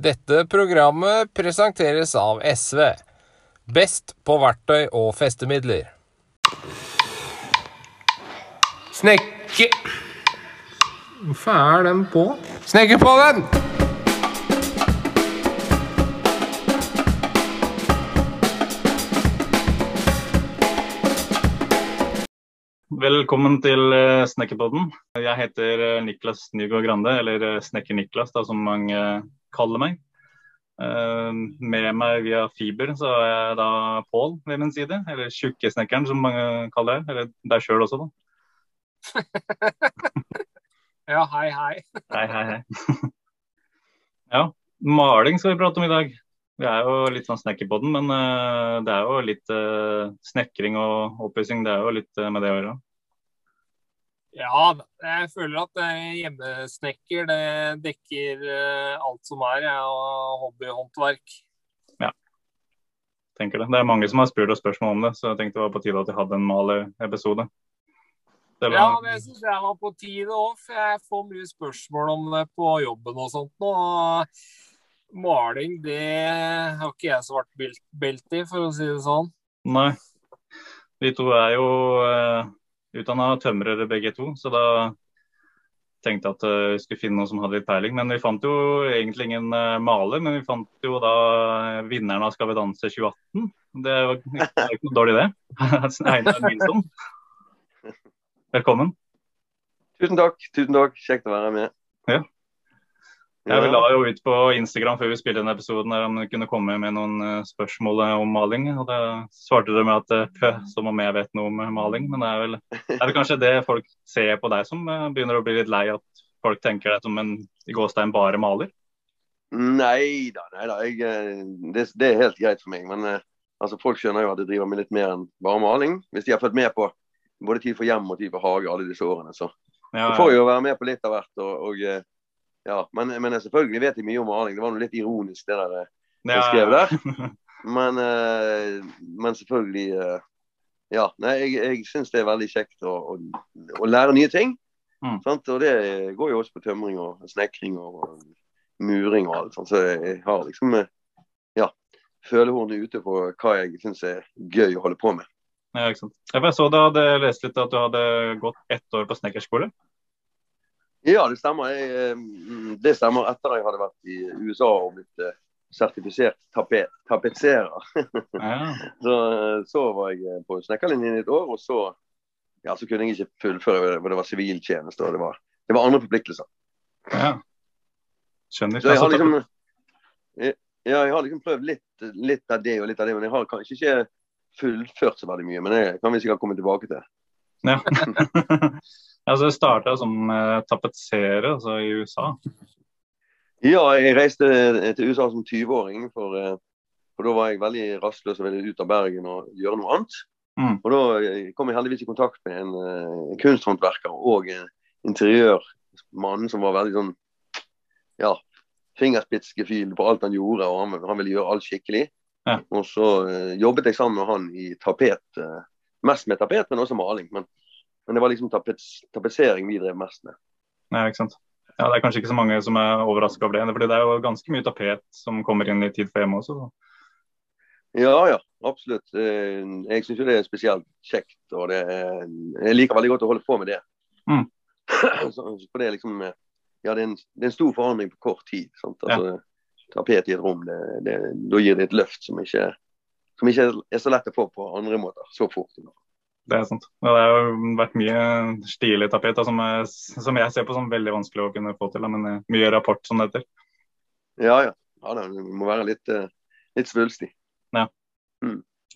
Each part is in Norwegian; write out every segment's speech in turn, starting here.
Dette programmet presenteres av SV. Best på verktøy og festemidler. Snekke... Hvorfor er den på? Snekke på den! Velkommen til eh, Snekkerpodden. Jeg heter eh, Niklas Nygaard Grande, eller eh, Snekker-Niklas, da, som mange kaller meg. Eh, Med meg via fiber så er jeg da Pål ved min side, eller Tjukkesnekkeren som mange kaller det. Eller deg sjøl også, da. Ja, hei, hei. Hei, hei, hei. ja, maling skal vi prate om i dag. Vi er jo litt sånn snekkerpodden, men eh, det er jo litt eh, snekring og oppussing. Det er jo litt med det å gjøre. Ja, jeg føler at eh, hjemmesnekker det dekker eh, alt som er, ja, og hobbyhåndverk. tenker det. Det er mange som har spurt oss spørsmål om det, så jeg tenkte det var på tide at vi hadde en maleepisode. Var- Ja, det syns jeg var på tide òg, for jeg får mye spørsmål om det på jobben og sånt nå. og Maling, det har ikke jeg svart belt, belt i, for å si det sånn. Nei. Vi to er jo uh, utdanna tømrere begge to, så da tenkte jeg at eh, vi skulle finne noen som hadde litt peiling. Men vi fant jo egentlig ingen eh, maler, men vi fant jo da vinneren av Skal vi danse 2018. Det var ikke, noe dårlig, det. Velkommen. Tusen takk. tusen takk. Kjekt å være med. Ja. Jeg la jo ut på Instagram før vi spilte denne episoden om du kunne komme med noen eh, spørsmål eh, om maling. og Da svarte du med at eh, pø, som om jeg vet noe om maling. Men det er vel er det kanskje det folk ser på deg som begynner å bli litt lei at folk tenker deg som en i gåstein bare maler? Nei da, nei da. Jeg, det, det er helt greit for meg. Men altså, folk skjønner jo at jeg driver med litt mer enn bare maling. Hvis de har fulgt med på både Tid for hjem og Tid for hage alle disse årene, så, Ja, så får jeg jo være med på litt av hvert. Og, og ja, men, men selvfølgelig vet jeg mye om maling. Det var noe litt ironisk det der. eh, jeg skrev der. Men, eh, men selvfølgelig eh, Ja. Nei, jeg, jeg syns det er veldig kjekt å, å, å lære nye ting. Mm. Og det går jo også på tømring og snekring og, muring og alt. Sant? Så jeg har liksom ja, følehornet ute på hva jeg syns er gøy å holde på med. Ja. Jeg så du hadde lest litt at du hadde gått ett år på snekkerskole. Ja, det stemmer. Jeg, eh, det stemmer etter jeg hadde vært i USA og blitt eh, sertifisert tapet, tapetserer. Ja. Så, så var jeg eh, på snekkerlinjen i et år, og så, ja, så kunne jeg ikke fullføre, for det var siviltjeneste. og det var, det var andre forpliktelser. ja. Skjønner. Så jeg har liksom, liksom, ja, jeg har liksom prøvd litt, litt av det og litt av det, men jeg har kanskje ikke fullført så veldig mye. Men det kan vi sikkert komme tilbake til. Ja. altså, det starta som uh, tapetserer altså, i USA. Ja, jeg reiste til USA som 20-åring, for, eh, for da var jeg veldig rastløs og ville ut av Bergen og gjøre noe annet. Mm. Og da eh, kom jeg heldigvis i kontakt med en, eh, en kunsthåndverker og en interiørmann som var veldig sånn ja, fingerspitzgefühl på alt han gjorde, og han, han ville gjøre alt skikkelig. Ja. Og så eh, jobbet jeg sammen med han i tapet, eh, mest med tapet, men også maling. Men, men det var liksom tapets, tapetsering vi drev mest med. Ja, ikke sant? Ja, Det er kanskje ikke så mange som er overraska over det. fordi Det er jo ganske mye tapet som kommer inn i Tid for hjemme også. Så. Ja, ja, absolutt. Eh, Jeg syns jo det er spesielt kjekt. og det Jeg liker veldig godt å holde på med det. Mm. Så, for det er liksom Ja, det er en, det er en stor forandring på kort tid. Sant? Altså, Tapet i et rom, det, det, da gir det et løft som ikke, som ikke er så lett å få på andre måter. Så fort. Det er sant. Ja, det har vært mye stilig tapet da, som, er, som jeg ser på som veldig vanskelig å kunne få til. Da, men eh, mye rapport som det heter. Ja, ja. ja det må være litt, eh, litt svulstig.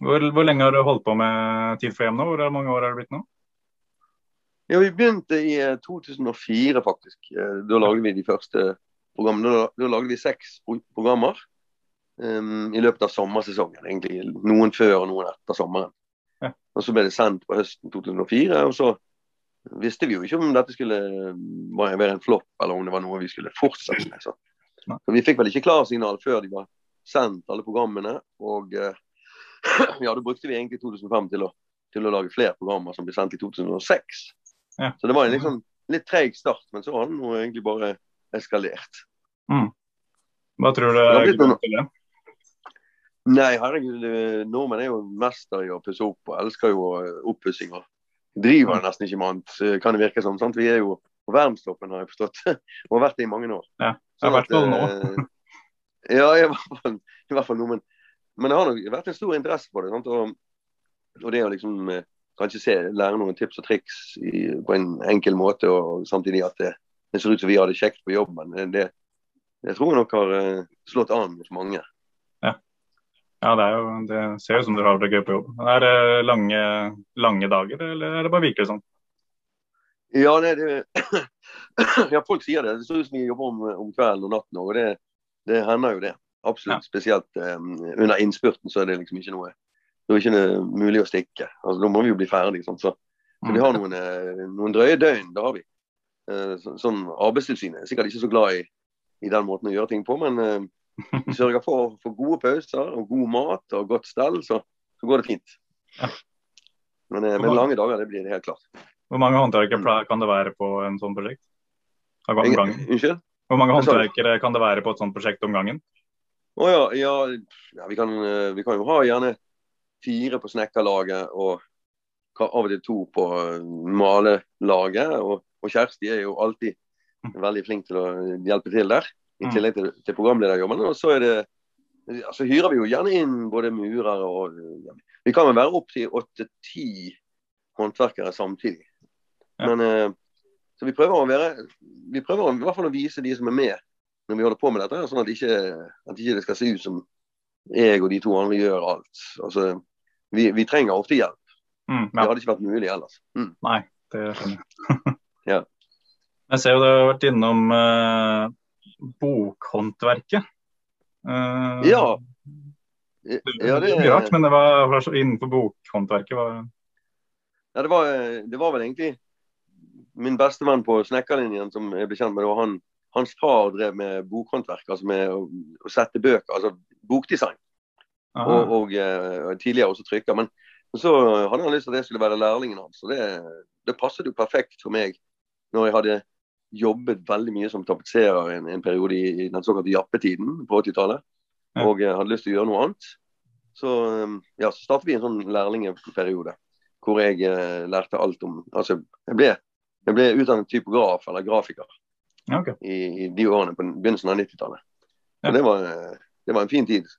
Hvor, hvor lenge har du holdt på med Tid for hjem nå? Hvor mange år har det blitt nå? Ja, Vi begynte i eh, 2004, faktisk. Eh, Da lagde vi de første programmene. Da, da lagde vi seks programmer um, i løpet av sommersesongen. egentlig. Noen før og noen etter sommeren. Og Så ble det sendt på høsten 2004. og så visste vi jo ikke om dette skulle være en flopp, eller om det var noe vi skulle fortsette med. Så, så Vi fikk vel ikke klarsignal før de var sendt, alle programmene. Og eh, ja, da brukte vi egentlig 2005 til å, til å lage flere programmer som ble sendt i 2006. Ja. Så det var en liksom litt treig start, men så har den egentlig bare eskalert. Mm. Hva tror du er grunnen til det? Nei, herregud, nordmenn er jo mester i å pusse opp og elsker jo oppussinger. og Driver mm. nesten ikke med annet, kan det virke som. sant? Vi er jo på verdenstoppen, har jeg forstått. og har vært det i mange år. Ja, i hvert fall nå. ja, i hvert fall, i hvert fall nå. Men, men, det har nok vært en stor interesse for det. Og, og det å liksom kanskje se, lære noen tips og triks i, på en enkel måte, og samtidig at det, det ser ut som vi har det kjekt på jobben. Det, det, det tror jeg nok har slått an hos mange. Ja, det, jo, det, ser jo som dere har det gøy på jobb. Er det lange, lange dager, eller er det bare virker sånn? Ja, det, det, ja, folk sier det. Det ser ut som vi jobber om, om kvelden og natten òg. Og det, det, hender jo det. Absolutt. Ja. Spesielt um, under innspurten så er det liksom ikke noe Det er ikke mulig å stikke. Altså, Da må vi jo bli ferdig. Sånn, så. så, vi har mm. noen, eh, noen drøye døgn. Det har vi. Uh, så, sånn Arbeidstilsynet er sikkert ikke så glad i, i den måten å gjøre ting på, men uh, vi sørger for, for gode pauser og god mat og godt stell, så, så går det fint. Ja. Men eh, med lange dager, det blir det helt klart. Hvor mange håndverkere kan det være på en sånn prosjekt? Unnskyld? Hvor mange håndverkere kan det være på et sånt prosjekt om gangen? Å ja, ja, ja vi, kan, eh, vi, kan, jo ha gjerne fire på snekkerlaget og av og til to på eh, malelaget. Og, og Kjersti er jo alltid mm. veldig flink til å hjelpe til der i mm. tillegg til, til programlederjobben. Og så er det altså hyrer vi jo gjerne inn både murere og ja, Vi kan vel være opptil åtte-ti håndverkere samtidig. Ja. Men eh, så vi prøver å være Vi prøver i hvert fall å vise de som er med når vi holder på med dette, sånn at ikke, at ikke det skal se ut som jeg og de to andre gjør alt. Altså, vi, vi trenger ofte hjelp. Mm, ja. Det hadde ikke vært mulig ellers. Mm. Nei, det skjønner jeg. ja. Jeg ser jo du har vært innom uh, bokhåndverket. Uh, ja. ja det, det, rart, men det var, var innenfor bokhåndverket var Ja, det var, det var, vel egentlig min bestevenn på snekkerlinjen som jeg ble kjent med. Det var han, hans far drev med bokhåndverk, altså med å, å sette bøker, altså bokdesign. Og, og, uh, tidligere også trykker. Men så hadde han lyst til at det skulle være lærlingen hans. Og det, det passet jo perfekt for meg når jeg hadde jobbet veldig mye som tapetserer en, en, periode i, i den såkalte jappetiden på 80-tallet. Ja. Og uh, hadde lyst til å gjøre noe annet. Så, um, ja, så startet vi en sånn lærlingeperiode hvor jeg eh, lærte alt om Altså, jeg ble, jeg ble utdannet typograf eller grafiker okay. i, i, de årene på begynnelsen av 90-tallet. Ja. Det var, det var, en fin tid.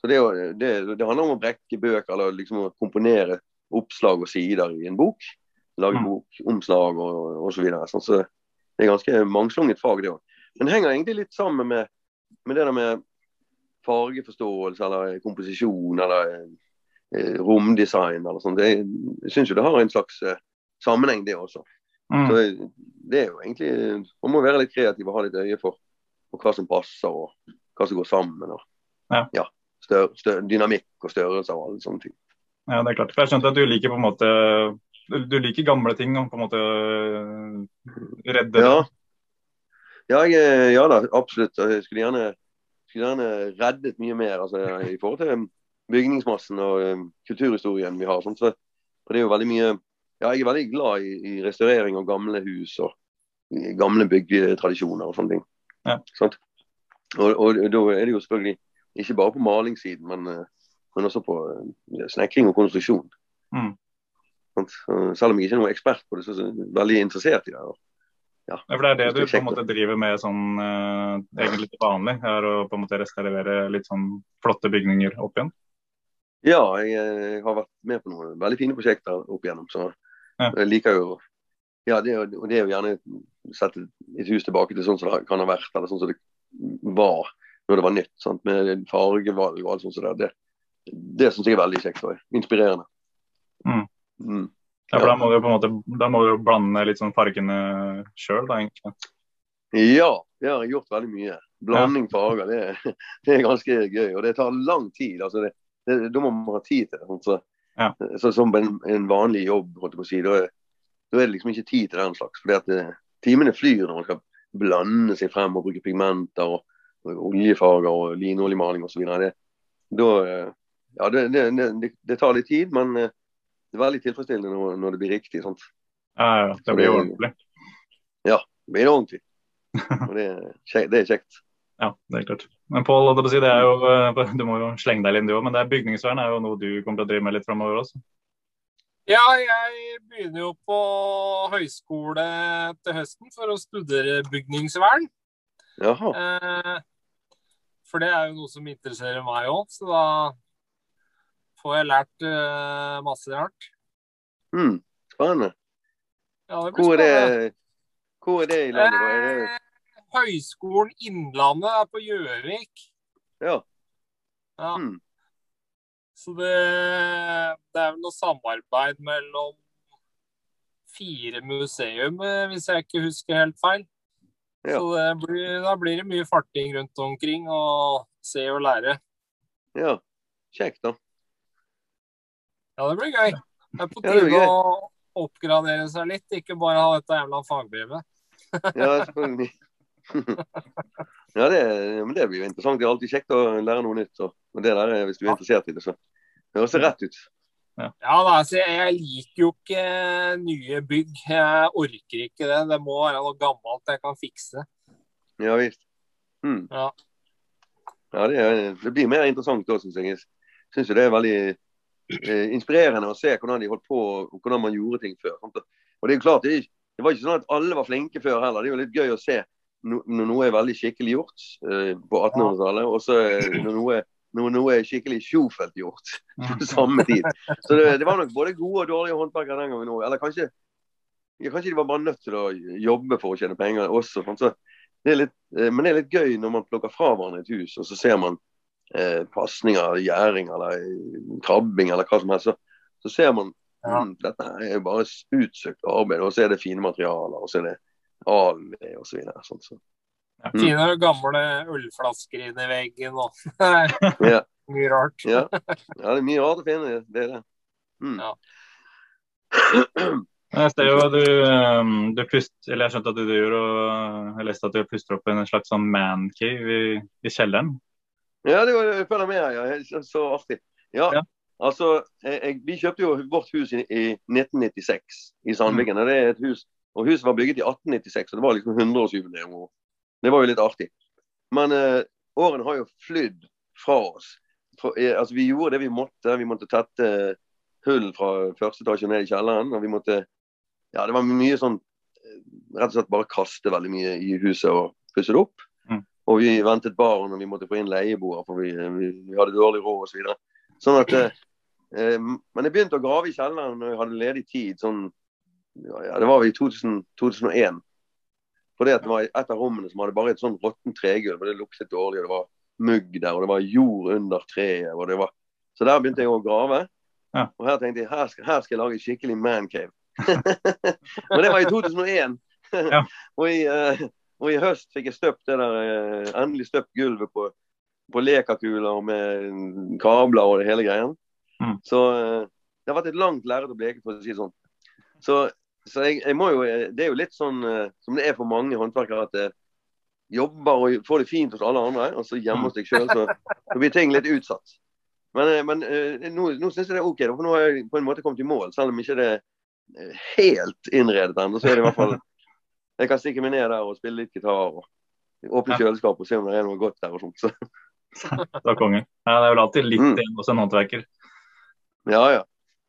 Så det, det, det, handler om å brekke bøker eller liksom å komponere oppslag og sider i en bok. Lage mm. bokomslag og osv. Så, sånn, så det er ganske mangslunget fag, det òg. Men det henger egentlig litt sammen med, med det der med fargeforståelse eller komposisjon eller eh, romdesign eller sånt. Det, jeg syns jo det har en slags eh, sammenheng, det også. Mm. Så det er jo egentlig Man må være litt kreativ og ha litt øye for, for hva som passer og hva som går sammen. Og, ja. ja stør, stør, dynamikk og størrelse og alle sånne ting. Ja, det er klart. For jeg skjønte at du liker på en måte du liker gamle ting og på en måte redde ja. Ja, jeg, øh, ja da, absolutt. Jeg skulle gjerne, skulle gjerne reddet mye mer altså, i forhold til bygningsmassen og um, kulturhistorien vi har. Sånn, så, og det er jo veldig mye ja, Jeg er veldig glad i, i restaurering av gamle hus og gamle byggetradisjoner og sånne ting. Ja. Sånn? Og, og, da er det jo selvfølgelig ikke bare på malingssiden, men, men også på snekring og konstruksjon. Mm. Selv om jeg ikke er noen ekspert på det, så er jeg veldig interessert i det. Ja. Ja. for Det er det du på en måte driver med sånn uh, egentlig til vanlig? er Å på en måte restaurere litt sånn flotte bygninger opp igjen? Ja, jeg, eh, har vært med på noen veldig fine prosjekter opp igjennom. Så ja. jeg liker jo ja, det, det er jo gjerne sette et hus tilbake til sånn som det kan ha vært, eller sånn som det var når det var nytt. Sant? Med fargevalg og alt sånt. Så det det, det syns jeg er veldig kjekt og inspirerende. Mm. Mm. Ja, for da må du jo på en måte da må du blande litt sånn fargene sjøl, da egentlig? Ja, det har jeg gjort veldig mye. Blanding ja. farger, det, det, er ganske gøy. Og det tar lang tid. altså det, det, Da må man ha tid til det. Sånn, så, ja. så, som en, en, vanlig jobb, holdt jeg på å si, da er, da er, det liksom ikke tid til den slags. fordi at eh, timene flyr når man skal blande seg frem og bruke pigmenter og, og oljefarger og linoljemaling osv. Det, eh, ja, det, det, tar litt tid, men eh, det er veldig tilfredsstillende når, når det blir riktig. sant? Ja, ja, det blir ordentlig. Ja, det blir ordentlig. Og det, det, er kjekt. Ja, det er klart. Men Pål, det er jo, eh, du må jo slenge deg inn du òg, men det er bygningsvern er jo noe du kommer til å drive med litt framover også? Ja, jeg begynner jo på høyskole til høsten for å studere bygningsvern. Jaha. Eh, for det er jo noe som interesserer meg òg, så da får jeg lært uh, masse rart. Mm, spennende. Ja, det Hvor er spennende. det, hvor er det i landet? da? Er det, Eh, Høgskolen Innlandet er på Gjøvik. ja. Ja. Mm. Så det, det er vel noe samarbeid mellom fire museum, eh, hvis jeg ikke husker helt feil. Ja. Så det blir, da blir det mye farting rundt omkring og se og lære. ja. Kjekt, da. Ja, det blir gøy. Det er på Ja, det tide ja, å oppgradere seg litt, ikke bare ha dette jævla fagbrevet. Ja, selvfølgelig. ja, det, men det blir jo interessant. Det er alltid kjekt å lære noe nytt. Og, og det der, er- Hvis du er interessert i det, så høres det rett ut. Ja, da, altså, jeg liker jo ikke nye bygg. Jeg orker ikke det. Det må være noe gammelt jeg kan fikse. Ja visst. Mm. Ja. Ja, det, det blir mer interessant da, syns jeg. Jeg syns det er veldig inspirerende å se hvordan de holdt på og hvordan man gjorde ting før. Sant? Og Det er jo klart, det, det var ikke sånn at alle var flinke før heller. Det er jo litt gøy å se no, når noe er veldig skikkelig gjort eh, på 1800-tallet, og så eh, når noe, når noe er skikkelig sjofelt gjort på samme tid. Så det, det var nok både gode og dårlige håndverkere den gangen òg. Eller kanskje, kanskje de var bare nødt til å jobbe for å tjene penger også. sant? Så det er litt, eh, men det er litt gøy når man plukker fra hverandre et hus, og så ser man eh, pasninger, gjæring eller krabbing eller hva som helst. Så, så ser man Ja. mm, dette her er jo bare utsøkt arbeid, og så er det fine materialer, og så er det alved og så. Sånn, så. Mm. Fine gamle ølflasker inni i veggen og Ja, mye rart. ja. ja, det er mye rart å finne. Det er det. Mm. Ja. Jeg ser jo du, um, du pust, eller jeg skjønte at du driver og jeg leste at du puster opp en slags sånn mancave i, i kjelleren. Ja, det var her. Ja. Så, artig. Ja, Ja. altså, jeg, Vi kjøpte jo vårt hus i, i 1996 i Sandviken. og det er et hus, og Huset var bygget i 1896, og det var liksom 100-årsjubileum. Det var jo litt artig. Men eh, årene har jo flydd fra oss. For, eh, altså, Vi gjorde det vi måtte. Vi måtte tette hull fra første etasje ned i kjelleren. og vi måtte, ja, Det var mye sånn eh, Rett og slett bare kaste veldig mye i huset og pusse det opp. Og vi ventet barn, og vi måtte få inn leieboere, for vi, vi, vi hadde dårlig råd osv. Så videre. sånn at, eh, eh, men jeg begynte å grave i kjelleren når jeg hadde ledig tid. sånn, ja, Det var i 2000, 2001. Fordi at det var et av rommene som hadde bare et sånn råttent tregulv. og Det luktet dårlig, og det var mugg der, og det var jord under treet. og det var... Så der begynte jeg å grave. Ja. Og her tenkte jeg her skal, her skal jeg lage skikkelig mancave. Men det var i 2001. Ja. og, i, eh, og i høst fikk jeg støpt det der, eh, endelig støpt gulvet på, på lekakuler med kabler og det hele greien. Mm. Så eh, det har vært et langt lerret å bleke, for å si det sånn. Så, så jeg, jeg må jo, eh, det er jo litt sånn som det er for mange håndverkere, at det jobber og får det fint hos alle andre, og så hjemme hos deg sjøl, så, så blir ting litt utsatt. Men, men nå, nå syns jeg det er OK, for nå har jeg på en måte kommet i mål. Selv om ikke det er helt innredet ennå, så er det i hvert fall Jeg kan stikke meg ned der og spille litt gitar og åpne kjøleskapet og se om det er noe godt der og sånt. Så, Det konge. Ja, det er vel alltid litt Mm. igjen hos en håndverker. ja ja.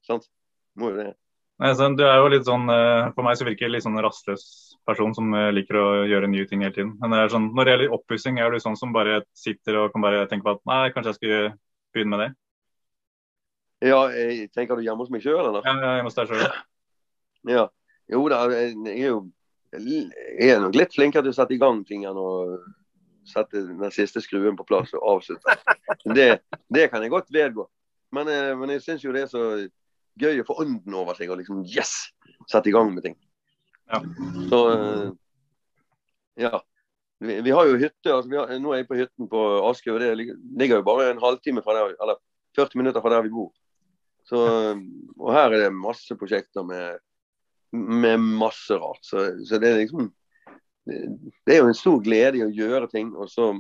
Sant. Må jo det. Nei, så Du er jo litt sånn, eh, For meg så virker du litt sånn rastløs person som eh, liker å gjøre nye ting hele tiden. Men det er sånn, når det gjelder oppussing, er du sånn som bare sitter og kan bare tenke på at nei, kanskje jeg skulle begynne med det? Ja, jeg tenker du hjemme hos meg sjøl, eller? Ja, hjemme hos deg selv. Ja. Jo da, jeg er jo jeg er nok litt flinkere til å sette i gang ting enn å sette den siste skruen på plass og avslutte. Det, det kan jeg godt vedgå. Men, eh, men jeg syns jo det er så gøy å få ånden over seg og liksom yes! Sette i gang med ting. Ja. Så eh, ja. Vi, vi har jo hytte. altså vi har, Nå er jeg på hytten på Askøy, og det ligger jo bare en halvtime fra der, eller 40 minutter fra der vi bor. Så, og her er det masse prosjekter med med masse rart. Så, så det er liksom det, er jo en stor glede i å gjøre ting og så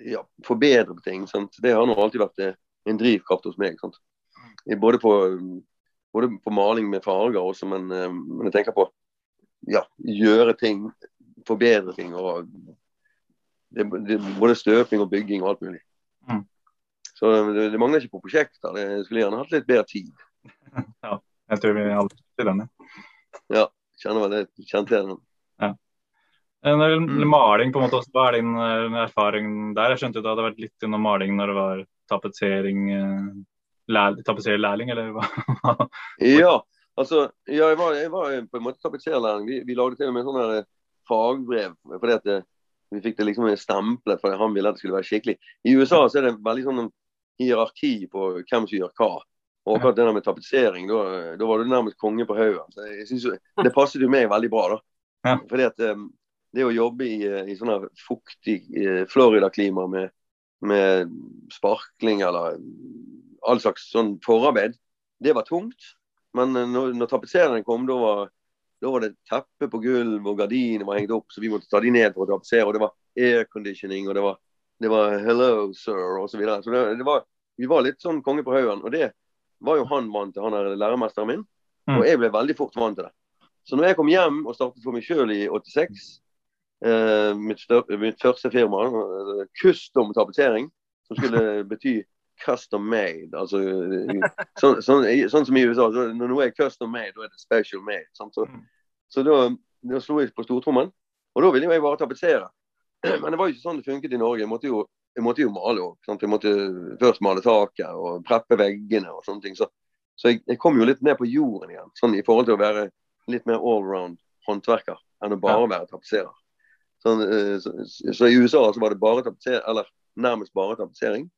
ja, forbedre ting. Sant? Det har nå alltid vært eh, en drivkraft hos meg. Sant? Både, på, både på maling med farger også, men, eh, men jeg tenker på ja, gjøre ting, forbedre ting og det, det, både støping og bygging og alt mulig. Mm. Så det, det, mangler ikke på prosjekter. Det skulle gjerne hatt litt bedre tid. ja, jeg tror vi alle til den. Ja, kjenner vel det. Kjente den. Ja. Når mm. Maling, på en måte, hva er din eh, erfaring der? Jeg skjønte du hadde vært litt under maling når det var tapetsering, eh, tapetserlærling, eller hva? ja, altså, ja, jeg, var, jeg var på en måte tapetserlærling. Vi, vi lagde til og med sånne eh, fagbrev. fordi at vi fikk det liksom stemplet for han ville at det skulle være skikkelig. I USA så er det veldig sånn hierarki på hvem som gjør hva. Og akkurat det der med tapetsering, da, var du nærmest konge på haugen. Det passet jo meg veldig bra. da. Ja. Fordi at um, det å jobbe i, i sånn fuktig Florida-klima med, med, sparkling eller all slags sånn forarbeid, det var tungt. Men når, når tapetseringen kom, da var da var det teppe på gulv, og gardiner var hengt opp, så vi måtte ta de ned for å tapetsere. Og det var airconditioning, og det var, det var 'hello, sir', osv. Så, videre. så det, det var, vi var litt sånn konge på haugen. Og det var jo han vant til, han er lærermesteren min. Mm. Og jeg ble veldig fort vant til det. Så når jeg kom hjem og startet for meg sjøl i 86, eh, mitt, større, mitt, første firma, eh, custom tapetsering, som skulle bety custom made. Altså, sånn, sånn, sånn, som i USA. Så når noe er custom made, da er det special made. Sant? Så, mm. Så da, da slo jeg på stortrommen. Og da ville jeg bare tapetsere. Men det var jo ikke sånn det funket i Norge. Jeg måtte jo, jeg måtte jo male òg. Jeg måtte først male taket og preppe veggene og sånne ting. Så, så jeg, jeg, kom jo litt ned på jorden igjen, sånn i forhold til å være litt mer allround håndverker enn å bare være tapetserer. Sånn, eh, så, så, i USA så var det bare tapetsering, eller nærmest bare tapetsering.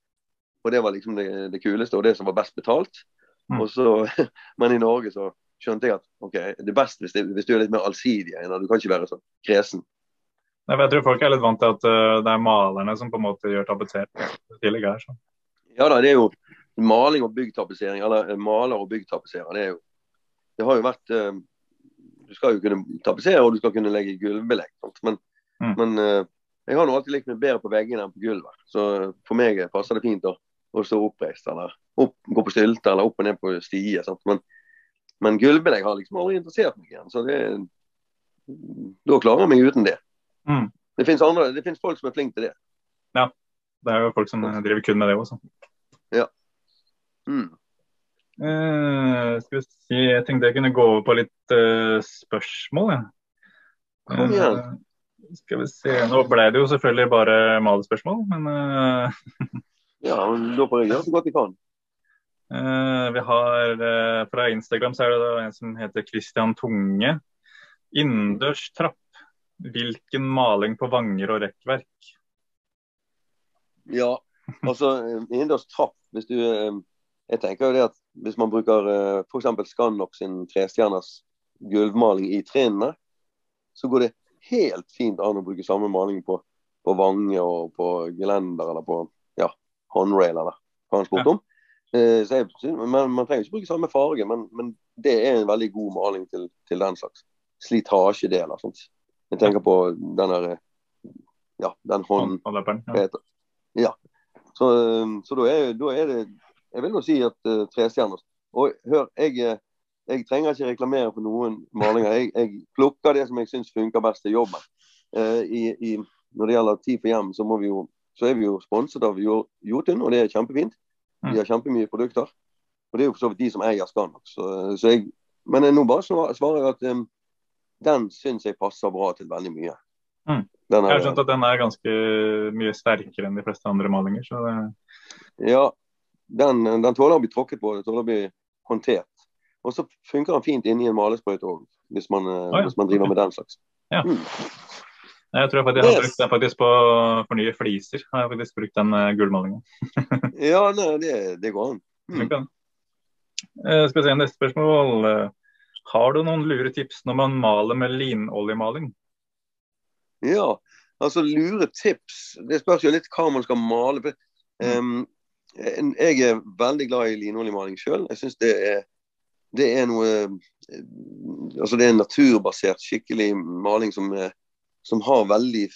Og det var liksom det, det, kuleste og det som var best betalt. Mm. Så, men i Norge så skjønte jeg at ok, det er best hvis, det, hvis du er litt mer allsidig. Du kan ikke være så kresen. Jeg tror folk er litt vant til at uh, det er malerne som på en måte gjør tapetsering Ja da, det er jo maling og byggtapetsering, eller uh, maler og byggtapetserer. Det jo Det har jo vært uh, Du skal jo kunne tapetsere og du skal kunne legge gulvbelegg. Men, mm. men jeg har nå alltid likt meg bedre på veggene enn på gulvet. Så for meg passer det fint å, å stå oppreist eller opp, gå på stylter eller opp og ned på stier. Men men gulvbelegg har liksom aldri interessert meg igjen. Så det, da klarer jeg meg uten det. Mm. Det fins folk som er flinke til det. Ja. Det er jo folk som driver kun med det også. Ja. Mm. Uh, skal vi si, Jeg tenkte jeg kunne gå over på litt uh, spørsmål. Ja. Kom igjen. Uh, skal vi se, Nå ble det jo selvfølgelig bare malespørsmål, men. Ja, men da får jeg gjøre så godt jeg kan. Vi har Fra Instagram så er det en som heter Christian Tunge. Innendørs trapp. Hvilken maling på vanger og rekkverk? Ja, altså innendørs trapp hvis du, uh, Jeg tenker jo det at hvis man bruker uh, f.eks. Scannox sin trestjerners gulvmaling i trinnene, så går det helt fint an å bruke samme maling på, på vange og på gelender eller på ja, håndrail eller hva han spurte om. Eh, jeg, man, man, trenger ikke bruke samme farge, men, men, det er en veldig god maling til, til den slags slitasjedeler. Sånt. Jeg tenker på den der Ja, den hånden. Ja. ja. Så, så da, er, da, er, det Jeg vil nå si at uh, trestjerners Og hør, jeg, eh, jeg, trenger ikke reklamere for noen malinger. Jeg, jeg plukker det som jeg syns funker best til jobben. Uh, i, i, når det gjelder Tid for hjem, så, jo, så er vi jo sponset av Jotun, og det er kjempefint. De mm. har kjempemye produkter. Og det er jo for så vidt de som eier Scanmax. Så, så jeg, men nå bare svarer jeg at um, den syns jeg passer bra til veldig mye. Mm. Er, jeg har skjønt at den er ganske mye sterkere enn de fleste andre malinger. Så det... Ja, den, den, tåler å bli tråkket på, den tåler å bli håndtert. Og så funker den fint inni en malesprøyte òg, hvis, oh, ja. hvis, man driver med den slags. Ja. Mm. Jeg tror jeg faktisk, jeg har brukt den faktisk på å fornye fliser. Jeg har faktisk brukt den uh, ja, nei, det, det, går an. Mm. Uh, skal vi se, Neste spørsmål. Har du noen lure tips når man maler med linoljemaling? Ja, altså lure tips. Det spørs jo litt hva man skal male. Um, jeg er veldig glad i linoljemaling sjøl. Jeg syns det, det, er noe Altså det er en naturbasert, skikkelig maling som som har veldig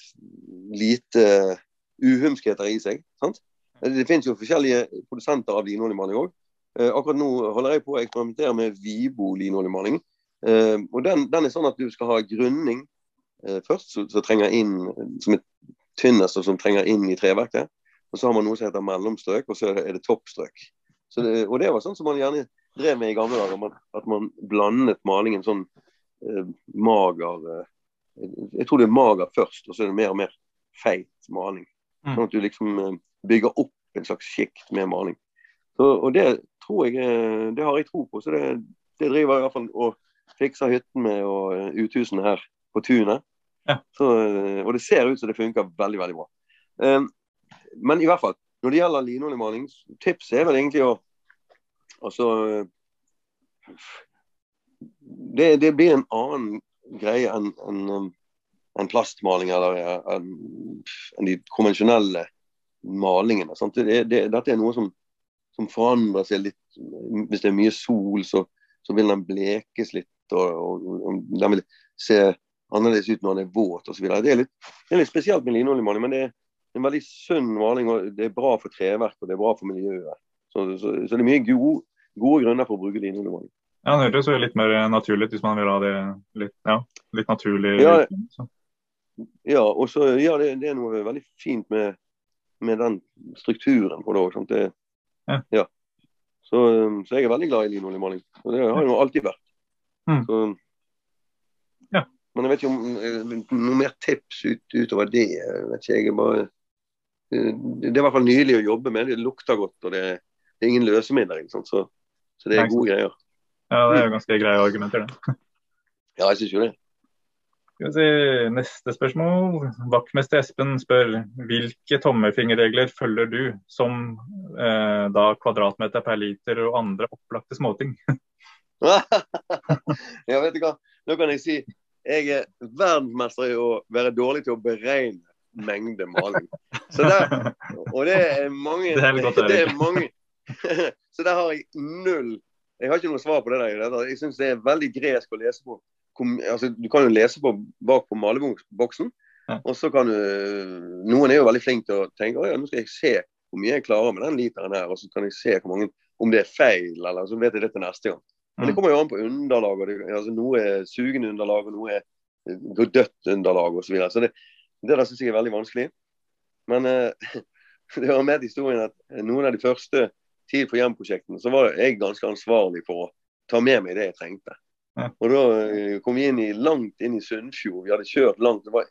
lite uhumskheter i seg. sant? Det finnes jo forskjellige produsenter av linoljemaling òg. Eh, akkurat nå holder jeg på å eksperimentere med Vibo linoljemaling. Eh, og den, den, er sånn at du skal ha grunning eh, først, så, så trenger inn som er tynnest og som trenger inn i treverket. Og så har man noe som heter mellomstrøk, og så er det toppstrøk. Det, og det var sånn som man gjerne drev med i gamle dager. At man blandet malingen sånn eh, mager eh, Jeg tror det er mager først, og så er det mer og mer feit maling. Mm. Sånn at du liksom eh, bygger opp en slags sjikt med maling. Så, og det tror jeg eh, Det har jeg tro på. Så det, det driver jeg i hvert fall og fikser hytten med og eh, uthusene her på tunet. Ja. Så, og det ser ut som det funker veldig, veldig bra. Um, men i hvert fall, når det gjelder linoljemaling, tipset er vel egentlig å Altså det, det, blir en annen greie enn en, en plastmaling eller enn en de konvensjonelle malingene. Det, det, dette er noe som, som, forandrer seg litt. Hvis det er mye sol, så, så vil den blekes litt. Og, og, og, den vil se annerledes ut når den er våt osv. Det, er litt, det er litt spesielt med linoljemaling, men det er en veldig sunn maling. og Det er bra for treverk og det er bra for miljøet. Så, så, så det er mye gode, gode grunner for å bruke linoljemaling. Ja, Det hørtes litt mer naturlig ut hvis man vil ha det litt, ja, litt naturlig. Ja, ja og så ja, det, det, er noe veldig fint med, med den strukturen på det òg. Ja. ja. Så, så, jeg er veldig glad i linoljemaling. Og det har jeg jo alltid vært. Mm. Så, ja. Men jeg vet ikke om eh, noe mer tips ut, utover det. vet ikke, jeg er bare eh, Det er i hvert fall nydelig å jobbe med. Det lukter godt, og det, det er ingen løsemidler. Så, så det er gode greier. Ja, det er jo ganske greie argumenter, det. Ja, jeg syns jo det. Skal vi se, Neste spørsmål. Vaktmester Espen spør hvilke tommelfingerregler følger du som eh, da kvadratmeter per liter og andre opplagte småting? ja, vet du hva. Nå kan jeg si jeg er verdensmester i å være dårlig til å beregne mengde maling. Så der, og det er mange Det er, godt, det er mange. Så der har jeg null jeg har ikke noe svar på det. der. Jeg syns det er veldig gresk å lese på. Altså, du kan jo lese på bak på maleboksen. Ja. Og så kan du Noen er jo veldig flinke til å tenke at ja, nå skal jeg se hvor mye jeg klarer med den literen her. Og så kan jeg se hvor mange, om det er feil, eller så vet jeg det til neste gang. Men det mm. kommer jo an på underlag. Det, altså, noe er sugende underlag, og noe er dødt underlag osv. Så, videre. så det, det der syns jeg er veldig vanskelig. Men eh, det var med til historien at noen av de første tid for hjem-prosjektene, så var jeg ganske ansvarlig for å ta med meg det jeg trengte. Og Da eh, kom vi inn i, langt inn i Sunnfjord. Vi hadde kjørt langt, det var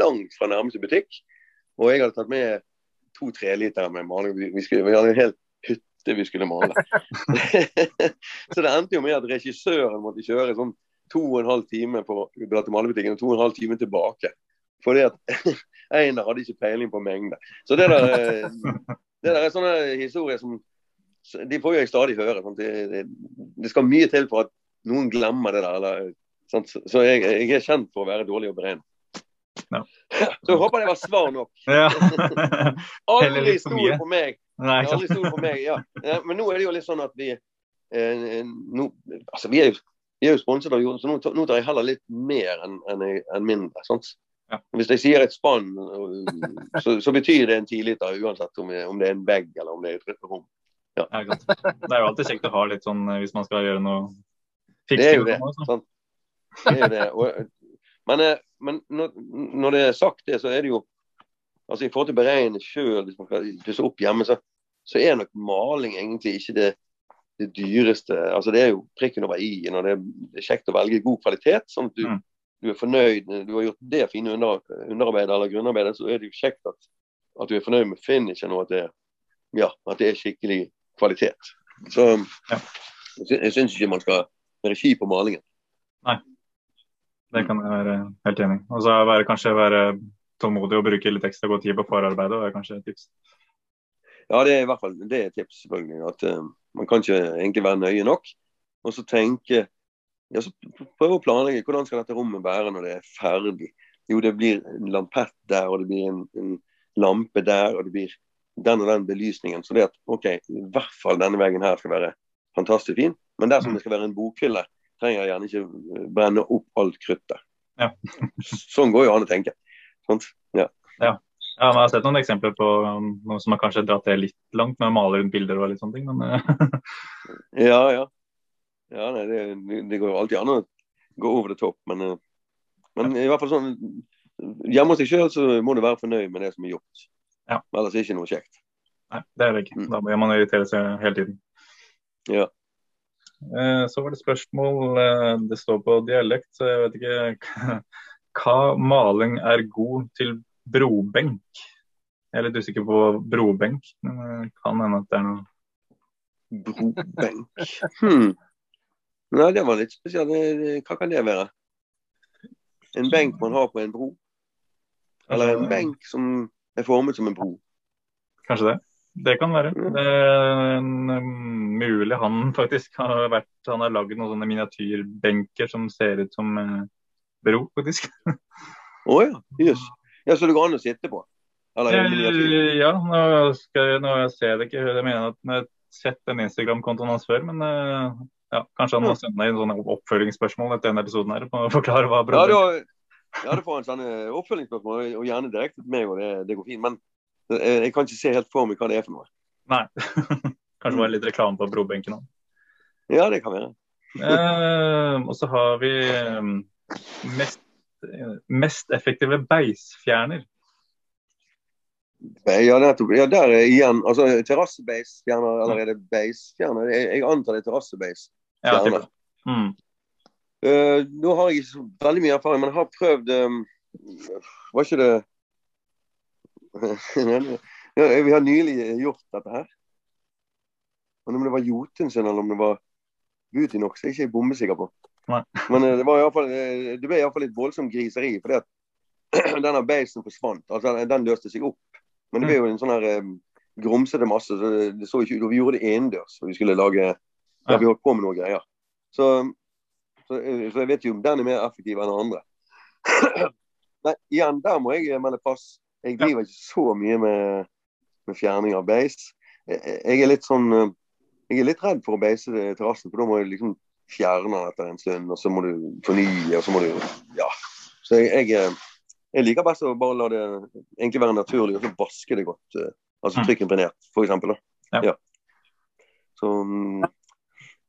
langt fra nærmeste butikk. Og jeg hadde tatt med to treliter med maling. Vi, skulle, vi, hadde en hel hytte vi skulle male. så det endte jo med at regissøren måtte kjøre sånn to og en halv time på malebutikken og to og en halv time tilbake. Fordi at Einar hadde ikke peiling på mengde. Så det der, eh, det der er sånne historier som de får jo jeg stadig høre. Det, det, det, skal mye til for at noen glemmer det der. Eller, så jeg, jeg, er kjent for å være dårlig å beregne. No. Så jeg håper det var svar nok. Ja. aldri stol på meg. Nei, aldri stol på meg, ja. Men nå er det jo litt sånn at vi eh, nå, altså vi er jo, vi er jo sponset av jorden, så nå, nå, tar jeg heller litt mer enn en, en mindre. Sant? Ja. Hvis jeg sier et spann, så, så, betyr det en tiliter uansett om, om, det er en vegg eller om det er et rom. Ja. Det er jo alltid kjekt å ha litt sånn eh, hvis man skal gjøre noe. Det er jo det. Sant? det, er det. Og, men, eh, men når, når, det er sagt det, så er det jo altså I forhold til å beregne sjøl, hvis man skal pusse opp hjemme, så, så, er nok maling egentlig ikke det, det dyreste. Altså Det er jo prikken over i-en, og det det er, kjekt å velge god kvalitet. sånn at du, mm. du er fornøyd. Du har gjort det fine under, underarbeidet eller grunnarbeidet, så er det jo kjekt at, at du er fornøyd med finishen og at det, ja, at det er skikkelig kvalitet. Så ja. jeg syns ikke man skal ski på malingen. Nei, det kan jeg være helt enig i. Og så være, kanskje være tålmodig og bruke litt ekstra god tid på forarbeidet er kanskje et tips. Ja, det er i hvert fall det er et tips, selvfølgelig. At uh, man kan ikke egentlig være nøye nok. Og så tenke ja, så Prøve å planlegge hvordan skal dette rommet være når det er ferdig. Jo, det blir en lampett der, og det blir en, en lampe der, og det blir den og den belysningen. Så det at OK, i hvert fall denne veggen her skal være fantastisk fin. Men dersom mm. det skal være en bokhylle, trenger jeg gjerne ikke eh, brenne opp alt kruttet. Ja. sånn går jo an å tenke. Sånn? Ja. ja. Ja, men Jeg har sett noen eksempler på noen som har kanskje dratt det litt langt, med å male rundt bilder og litt sånne ting. Men, eh. ja, ja. ja nei, det, det, går jo alltid an å gå over det topp, Men, men ja. i hvert fall sånn hjemme hos deg sjøl så må du være fornøyd med det som er gjort. Ja. Ellers er det ikke noe kjekt. Nei, det er det ikke. Mm. Da må man irritere seg hele tiden. Ja. Eh, Så var det spørsmål eh, Det står på dialekt, så jeg vet ikke Hva maling er god til brobenk? Jeg er litt usikker på brobenk, men det kan hende at det er noe Brobenk. Hmm. Nei, det var litt spesielt. Hva kan det være? En benk man har på en bro? Eller en benk som er formet som en bro? Kanskje det. Det kan være. Mm. Det er en, um, mulig han faktisk har vært Han har lagd noen sånne miniatyrbenker som ser ut som eh, bro, faktisk. Å ja. Jøss. Ja, så det går an å sitte på? Eller? Eh, Ja, nå skal nå ser jeg det ikke. Jeg mener at jeg har sett den Instagram-kontoen hans før, men eh, ja, kanskje han må sende inn sånne oppfølgingsspørsmål etter denne episoden her på å forklare hva Ja, bro da, ja, det får en sånn eh, oppfølgingsspørsmål, og gjerne direkte til meg, og det, det går fint. Men jeg kan ikke se helt for meg hva det er for noe. Nei. Kanskje bare litt reklame på brobenken òg. Ja, det kan være. Eh, og så har vi eh, mest, eh, mest effektive beisfjerner. Ja, nettopp. Ja, der er igjen altså terrassebeisfjerner, eller er det beisfjerner? Jeg, jeg antar det er terrassebeis. Ja, mm. Uh, nå har jeg ikke så veldig mye erfaring, men jeg har prøvd um, Var ikke det Vi har nylig gjort dette her. Men om det var Jotunsen eller om det var Butinok, er ikke jeg bombesikker på. Nei. Men uh, det, var i fall, uh, det ble iallfall litt voldsomt griseri. fordi at denne beisen forsvant. altså den, løste seg opp. Men det ble jo en sånn her um, grumsete masse. så det, så ikke ut, Vi gjorde det innendørs. Vi skulle lage ja, vi holdt på med noen greier. Så, så, eh, så jeg vet jo om den er mer effektiv enn den andre. Nei, igjen, der må jeg melde pass. Jeg driver ikke så mye med, med fjerning av beis. Jeg, jeg er litt sånn eh, Jeg er litt redd for å beise terrassen, for da må jeg liksom fjerne den etter en stund, og så må du fornye, og så må du Ja. Så jeg, jeg, eh, jeg liker best å bare la det egentlig være naturlig, og så vaske det godt. eh, Altså Mm. trykkimpregnert, for eksempel. Ja. Ja. Så,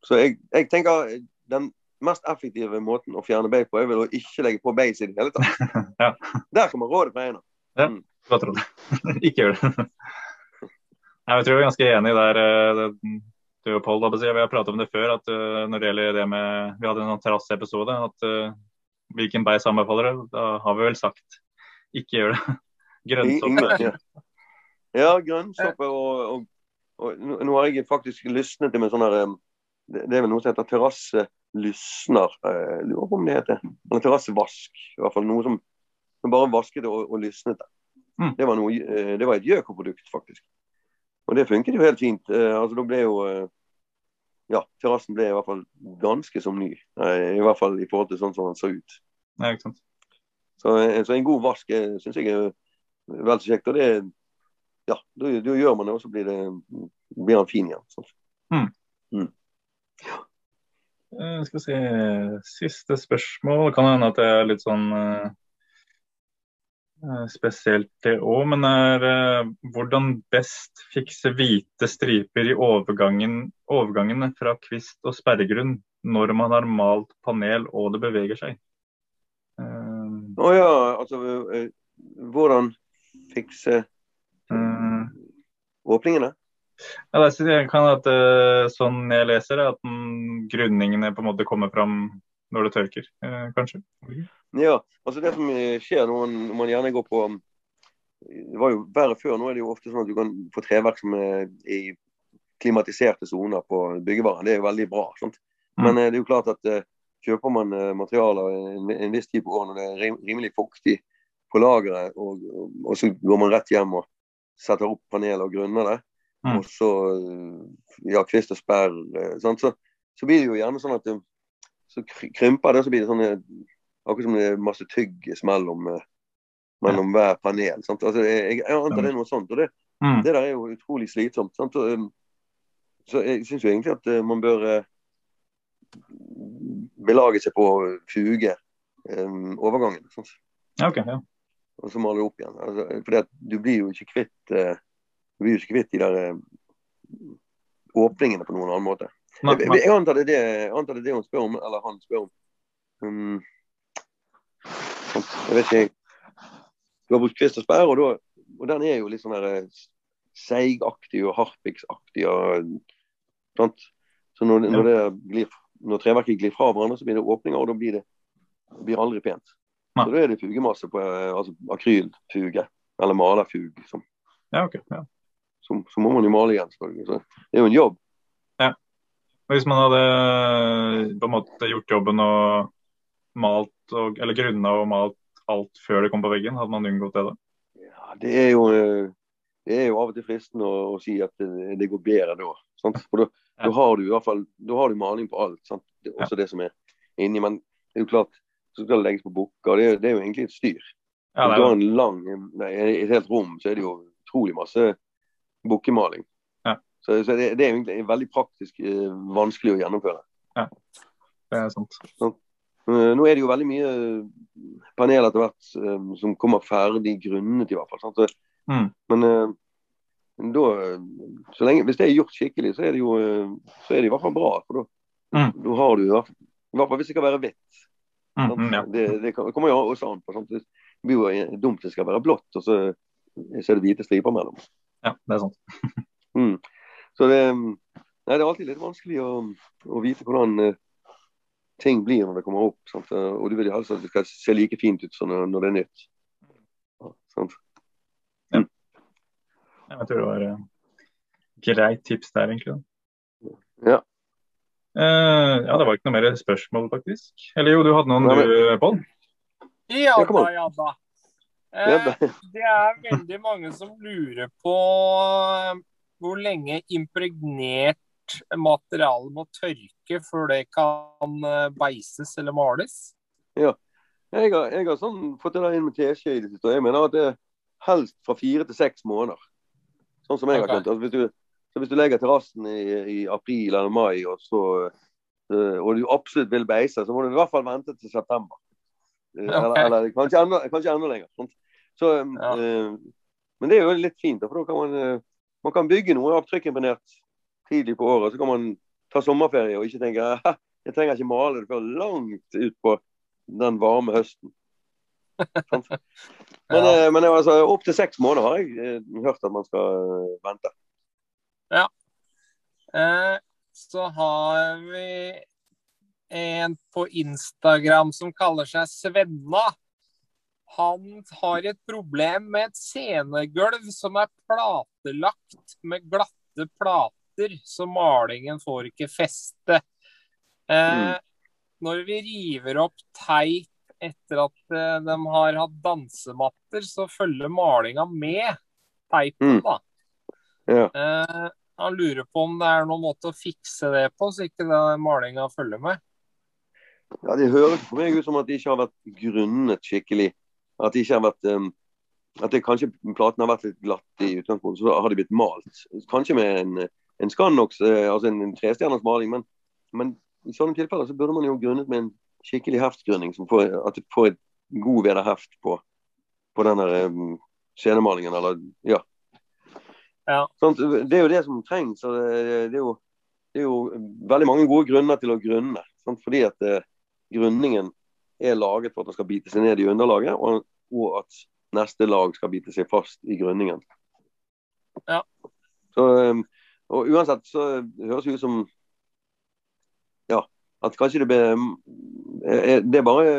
så jeg, jeg tenker den mest effektive måten å fjerne beis på, er vel å ikke legge på beis i det hele tatt. Ja. Der kommer rådet fra Einar. Hva tror du? ikke gjør det. Nei, jeg tror vi er ganske enige der. eh, Du og Pål, vi har pratet om det før, at eh, når det gjelder det med Vi hadde en terrasseepisode. at eh, Hvilken beis anbefaler du? Da har vi vel sagt ikke gjør det. Grønnsoppe. Ja, ja grønnsoppe og, og, og nå- har jeg faktisk lysnet til med sånn her Det det er vel noe som heter terrasselysner. lurer på om det heter. Eller terrassevask. I hvert fall noe som, som bare vasket og, og lysnet det. Mm. Det var, noe, eh, det var et Gjøko-produkt, faktisk. Og det funket jo helt fint. Eh, Altså, da ble jo eh, Ja, terrassen ble i hvert fall ganske som ny. I hvert fall i forhold til sånn som den så ut. Nei, ikke sant? Så, så en god vask syns jeg er vel så kjekt. Og det ja, da, da gjør man det, og så blir, det, blir han fin igjen. sant? Eh, skal vi se Siste spørsmål. Kan hende at det er litt sånn spesielt det òg, men er eh, hvordan best fikse hvite striper i overgangen, overgangene fra kvist og sperregrunn når man har malt panel og det beveger seg? Å oh, ja, altså eh, Hvordan fikse eh, åpningene? Ja, det kan at eh, Sånn jeg leser det, at grunningene på en måte kommer fram når det tørker, eh, kanskje. Ja, altså det som eh, skjer når man, når man gjerne går på Det var jo verre før. Nå er det jo ofte sånn at du kan få treverk som er i klimatiserte soner på byggevaren. Det er jo veldig bra. sant? Men eh, det er jo klart at eh, kjøper man eh, materialer en, en viss tid på året når det er rim, rimelig fuktig på lageret, og, og, og så går man rett hjem og setter opp paneler og grunner det, Mm. og så eh, ja, kvist og sperr, eh, sant? Så, så blir det jo gjerne sånn at så krymper det, så blir det sånn eh, akkurat som det er masse tyggis mellom, mellom ja. hver panel. Altså, jeg, jeg antar det er noe sånt. og det, Mm. det der er jo utrolig slitsomt. Sant? Og, um, så jeg syns jo egentlig at uh, man bør belage seg på å fuge um, overgangen. Sant? Okay, ok, ja. Og så male opp igjen. Altså, fordi at du blir jo ikke kvitt uh, Du blir jo ikke kvitt de der uh, åpningene på noen annen måte. Nei, nei. jeg, antar det er det, det hun spør om, eller han spør om. Um, jeg vet ikke, du har brukt kvist og sperre, og, da, og den er jo litt sånn der eh, seigaktig og harpiksaktig. Og, så når, når, glir, når, treverket glir fra hverandre, så blir det åpninger, og da blir det blir aldri pent. Så da er det fugemasse på eh, altså akrylfuge, eller malerfug. Liksom. ja, okay, ja. Så, så, må man jo male igjen, selvfølgelig. Så det er jo en jobb. Hvis man hadde på en måte gjort jobben og malt, og, eller grunna og malt alt før det kom på veggen, hadde man unngått det da? Ja, det er jo, det er jo av og til fristende å, å si at det, det, går bedre da. Sant? For da, ja. har du i hvert fall da har du maling på alt. Sant? Det, også ja. det som er inni. Men det er jo klart, så skal det legges på bukker. Det, det, er jo egentlig et styr. Ja, det er... en lang, nei, et helt rom så er det jo utrolig masse bukkemaling. Så, så det, det, er egentlig veldig praktisk eh, vanskelig å gjennomføre. Ja, det er sant. Sånn. Nå er det jo veldig mye panel etter hvert som kommer ferdig grunnet, i hvert fall. Så, mm. Men da, så lenge, hvis det er gjort skikkelig, så er det jo så er det i hvert fall bra. For da, mm. da har du i hvert, fall, i hvert fall hvis det skal være hvitt. Mm, ja. det, det, kommer jo også an på. Sant? Det blir jo dumt det skal være blått, og så, så er det hvite striper mellom. Ja, det er sant. mm. Så det, nei, det er alltid litt vanskelig å, å vite hvordan uh, ting blir når det kommer opp. Sant? Og du vil jo helst at det skal se like fint ut som når, når det er nytt. Sant? Ja. Jeg tror det var uh, greit tips der, egentlig. Ja. Uh, ja, det var ikke noe mer spørsmål, faktisk. Eller jo, du hadde noen, du, Pål? Ja da, ja da. Uh, det er veldig mange som lurer på hvor lenge impregnert materiale må tørke før det kan eh, beises eller males? Ja, jeg har, jeg har sånn, fått det der inn med teskje i det siste. Jeg mener at det er helst fra fire til seks måneder. Sånn som jeg okay. har skjønt. Altså, hvis, du, hvis, du, legger terrassen i, i, april eller mai, og, så, uh, og du absolutt vil beise, så må du i hvert fall vente til september. Uh, okay. eller, eller, kanskje, enda, kanskje enda lenger. Sånn. Så, ja. men det er jo litt fint, for da kan man, man kan bygge noe avtrykkimponert tidlig på året. Så kan man ta sommerferie og ikke tenke jeg trenger ikke male det før langt ut på den varme høsten. men, ja. Eh, men altså, opptil seks måneder har jeg eh, hørt at man skal eh, vente. Ja. Eh, så har vi en på Instagram som kaller seg Svenna. Han har et problem med et scenegulv som er platelagt med glatte plater så malingen får ikke feste. Eh, mm. Når vi river opp teip etter at eh, de har hatt dansematter, så følger malinga med teipen, mm. da. Ja. Eh, han lurer på om det er noen måte å fikse det på, så ikke malinga følger med. Ja, Det høres for meg ut som at de ikke har vært grunnet skikkelig. At de ikke har vært um, at det kanskje platen har vært litt glatt i utgangspunktet, så har de blitt malt. Kanskje med en en Scannox, eh, altså en, en trestjerners maling. Men, men, i sånne tilfeller så burde man jo grunnet med en skikkelig heftgrunning, som får, at du får et god vederheft på, på denne um, scenemalingen. Eller, ja. ja. Sånt, det er jo det som trengs. og det, det, er jo, det, er jo, veldig mange gode grunner til å grunne. Sant? Fordi at uh, grunningen er laget for at den skal bite seg ned i underlaget, og, og at neste lag skal bite seg fast i grunningen. Ja. Så um, og uansett så høres det ut som ja, at kanskje det ble eh, Det er bare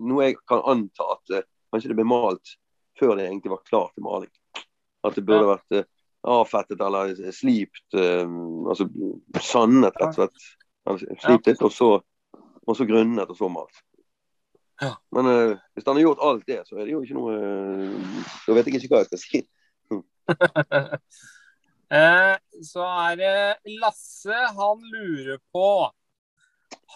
noe jeg kan anta at eh, kanskje det ble malt før det egentlig var klart til maling. At det burde vært eh, avfettet eller slipt, altså sandet rett og slett. Slipt litt, og så, og så grunnet, og så malt. Ja. Men uh, hvis han har gjort alt det, så er det jo ikke noe uh, Da vet jeg ikke hva jeg skal si. Eh, så er det Lasse. Han lurer på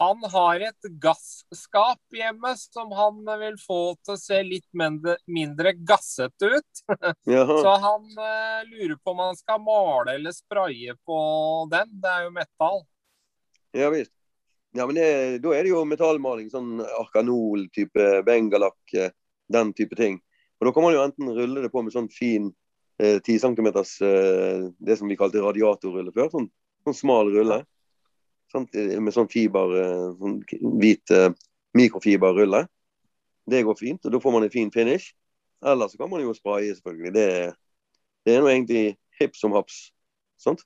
Han har et gasskap hjemme som han vil få til å se litt mindre, mindre gassete ut. så han uh, lurer på om han skal male eller spraye på den. Det er jo metall. Ja visst. Ja, men det, da er det jo metallmaling. Sånn Arkanol-type, Bengalakk, eh, den type ting. Og Da kan man jo enten rulle det på med sånn fin 10 eh, cm eh, det som vi kalte radiatorrulle før. Sånn, sånn smal rulle. Sant? Med sånn fiber, eh, sånn hvit mikrofiberrulle. Det går fint, og da får man en fin finish. Eller så kan man jo spraye, selvfølgelig. Det, det er nå egentlig hipp som haps. Sant?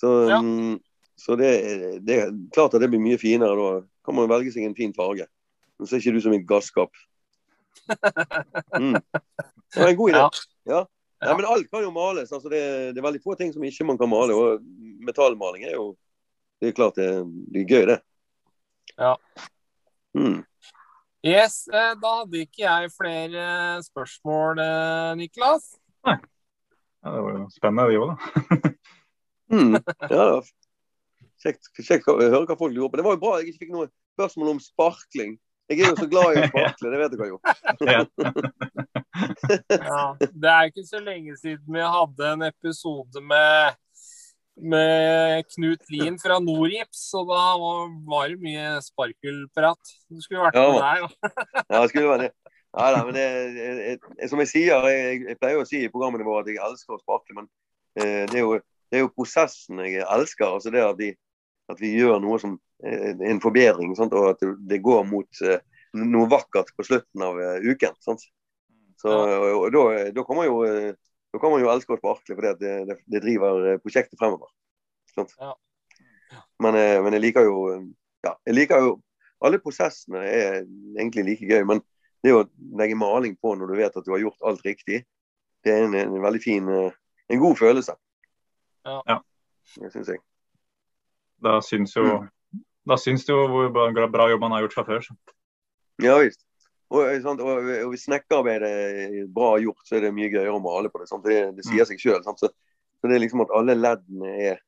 Så, ja. Så det, det, er klart at det blir mye finere. Da kan man velge seg en fin farge. Men så ser ikke du som en gasskap. Mm. Det var en god idé. Ja. ja. ja. men alt kan jo males. Altså det, det, er veldig få ting som ikke man kan male. Og metallmaling er jo Det er klart det, det er gøy, det. Ja. Mm. Yes, eh, da hadde ikke jeg flere spørsmål, eh, Niklas. Nei. Ja, det var jo spennende, de òg, da. mm. Ja, kjekt, kjekt å høre hva folk lurer på. Det var jo bra jeg ikke fikk noe spørsmål om sparkling. Jeg er jo så glad i å sparkle, det vet dere jo. ja, det er ikke så lenge siden vi hadde en episode med, med Knut Lien fra Norgips, og da var det mye sparkelprat. Du skulle vært med der. ja, det skulle være det. Ja, da, men det, jeg, som jeg sier, jeg, jeg, pleier å si i programmene våre at jeg elsker å sparke, men eh, det, er jo, det, er jo, prosessen jeg elsker. altså det at vi, at vi gjør noe som Eh, en forbedring, sant? og at det går mot eh, noe vakkert på slutten av eh, uken. Sant? Så, og, da, da, kan man jo, da kan man jo elske å sparkle, for det, det, det, driver prosjektet fremover. Ja. Men, men, jeg liker jo ja, jeg liker jo Alle prosessene er egentlig like gøy, men det å legge maling på når du vet at du har gjort alt riktig, det er en, en veldig fin En god følelse. Ja. Det syns jeg. Da syns jo mm da syns du jo hvor bra, bra jobb han har gjort fra før. Så. Ja visst. Og, sant, og, og hvis snekkerarbeidet er bra gjort, så er det mye gøyere å male på det. Sant? Det, det sier mm. seg sjøl. Så, så, det er liksom at alle leddene er,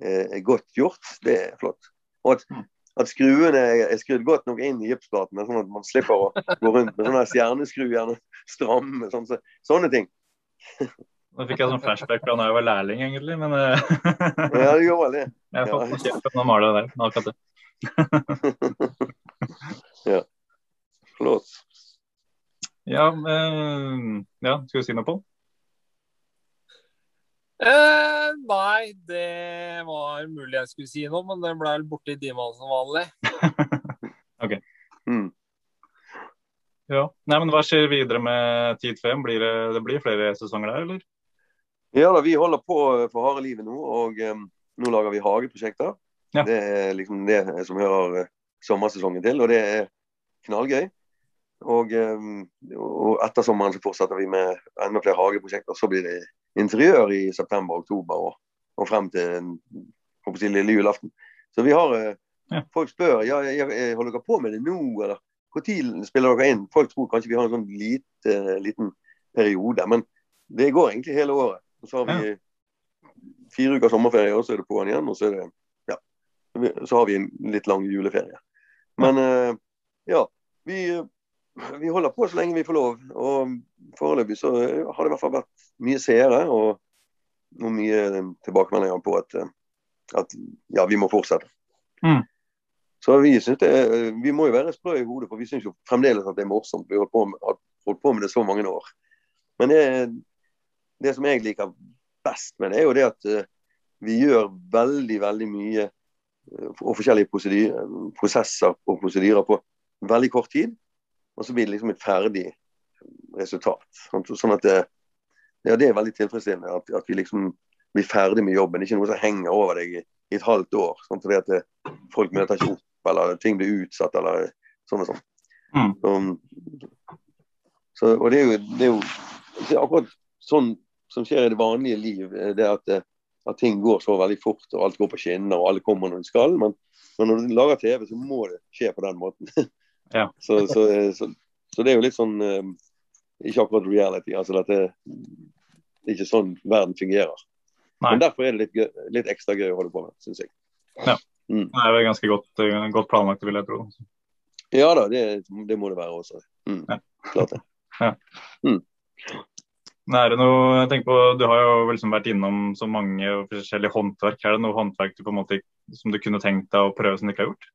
er, godt gjort, det er flott. Og at, mm. at skruene er skrudd godt nok inn i gipsplatene, sånn at man slipper å gå rundt med sånne stjerneskru, gjerne stramme. Sånn, så, sånne ting. Nå fikk jeg sånn flashback fra da jeg var lærling, egentlig. Men eh, ja, det går veldig. Jeg har fått kjeft for å male det der. akkurat det. ja. Flott. Ja, men, ja, skal du si noe på Eh, nei, det var mulig jeg skulle si noe, men det ble vel borte i dimene som vanlig. ok. Mm. Ja. Nei, men Hva skjer videre med Tid 5? Blir det, det blir flere sesonger der, eller? Ja da, vi holder på for harde livet nå. Og um, nå lager vi hageprosjekter. Ja. Det er liksom det som hører uh, sommersesongen til, og det er knallgøy. Og, um, og etter sommeren så fortsetter vi med enda flere hageprosjekter. Så blir det interiør i september-oktober og, og, frem til si, lille julaften. Så vi har uh, ja. Folk spør ja, jeg, jeg, holder dere på med det nå, eller når spiller dere inn? Folk tror kanskje vi har en sånn lite, liten periode, men det går egentlig hele året. Og så har vi fire uker sommerferie, og så er det på'n igjen. Og så, det, ja, så har vi en litt lang juleferie. Men uh, ja, vi, vi, holder på så lenge vi får lov. Og foreløpig så har det i hvert fall vært mye seere og, og mye tilbakemeldinger på at, at, ja, vi må fortsette. Mm. Så vi det, vi må jo være sprø i hodet, for vi syns jo fremdeles at det er morsomt. Vi har holdt på med det så mange år. Men det, det som jeg liker best med det, er jo det at uh, vi gjør veldig, veldig mye uh, og forskjellige prosesser og prosedyrer på veldig kort tid. Og så blir det liksom et ferdig resultat. Sånn at det, ja, det er veldig tilfredsstillende at, at, vi liksom blir ferdig med jobben. Ikke noe som henger over deg i, i et halvt år. Sånn, fordi at det, folk møter ikke opp, eller ting blir utsatt, eller sånn og sånn. Mm. Så, så, og det er jo, det er jo det er akkurat sånn som skjer i det vanlige liv, eh, det at, eh, at, ting går så veldig fort og alt går på skinner og alle kommer når de skal. Men, men, når du lager TV, så må det skje på den måten. Ja. så, så, så, så, det er jo litt sånn Ikke akkurat reality. altså at det, er ikke sånn verden fungerer. Nei. Men derfor er det litt, gøy, litt, ekstra gøy å holde på med, syns jeg. Ja. Mm. Det er ganske godt, godt, planlagt, vil jeg tro. Ja da, det, det må det være også. Mm. Ja. Klart det. Ja. Mm. Er det noe, jeg tenker på, Du har jo liksom vært innom så mange forskjellige håndverk. Er det noe håndverk du på en måte, som du kunne tenkt deg å prøve som du ikke har gjort?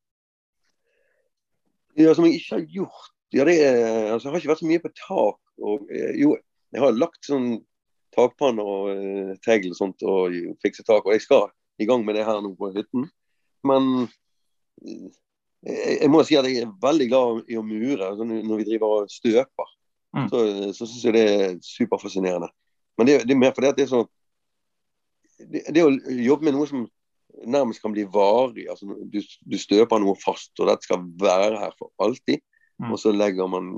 Ja, Som jeg ikke har gjort? Ja, det er, altså, Jeg har ikke vært så mye på tak. Og, eh, jo, jeg har lagt sånn takpanner og uh, tegl og sånt og fikse tak. Og jeg skal i gang med det her nå på hytten. Men jeg, jeg, må si at jeg er veldig glad i å mure altså, når vi driver og støper. Mm. så, så syns jeg det er superfascinerende. Men det, det er mer fordi at det er så det, det, å jobbe med noe som nærmest kan bli varig, altså du, du støper noe fast, og dette skal være her for alltid. Mm. Og så legger man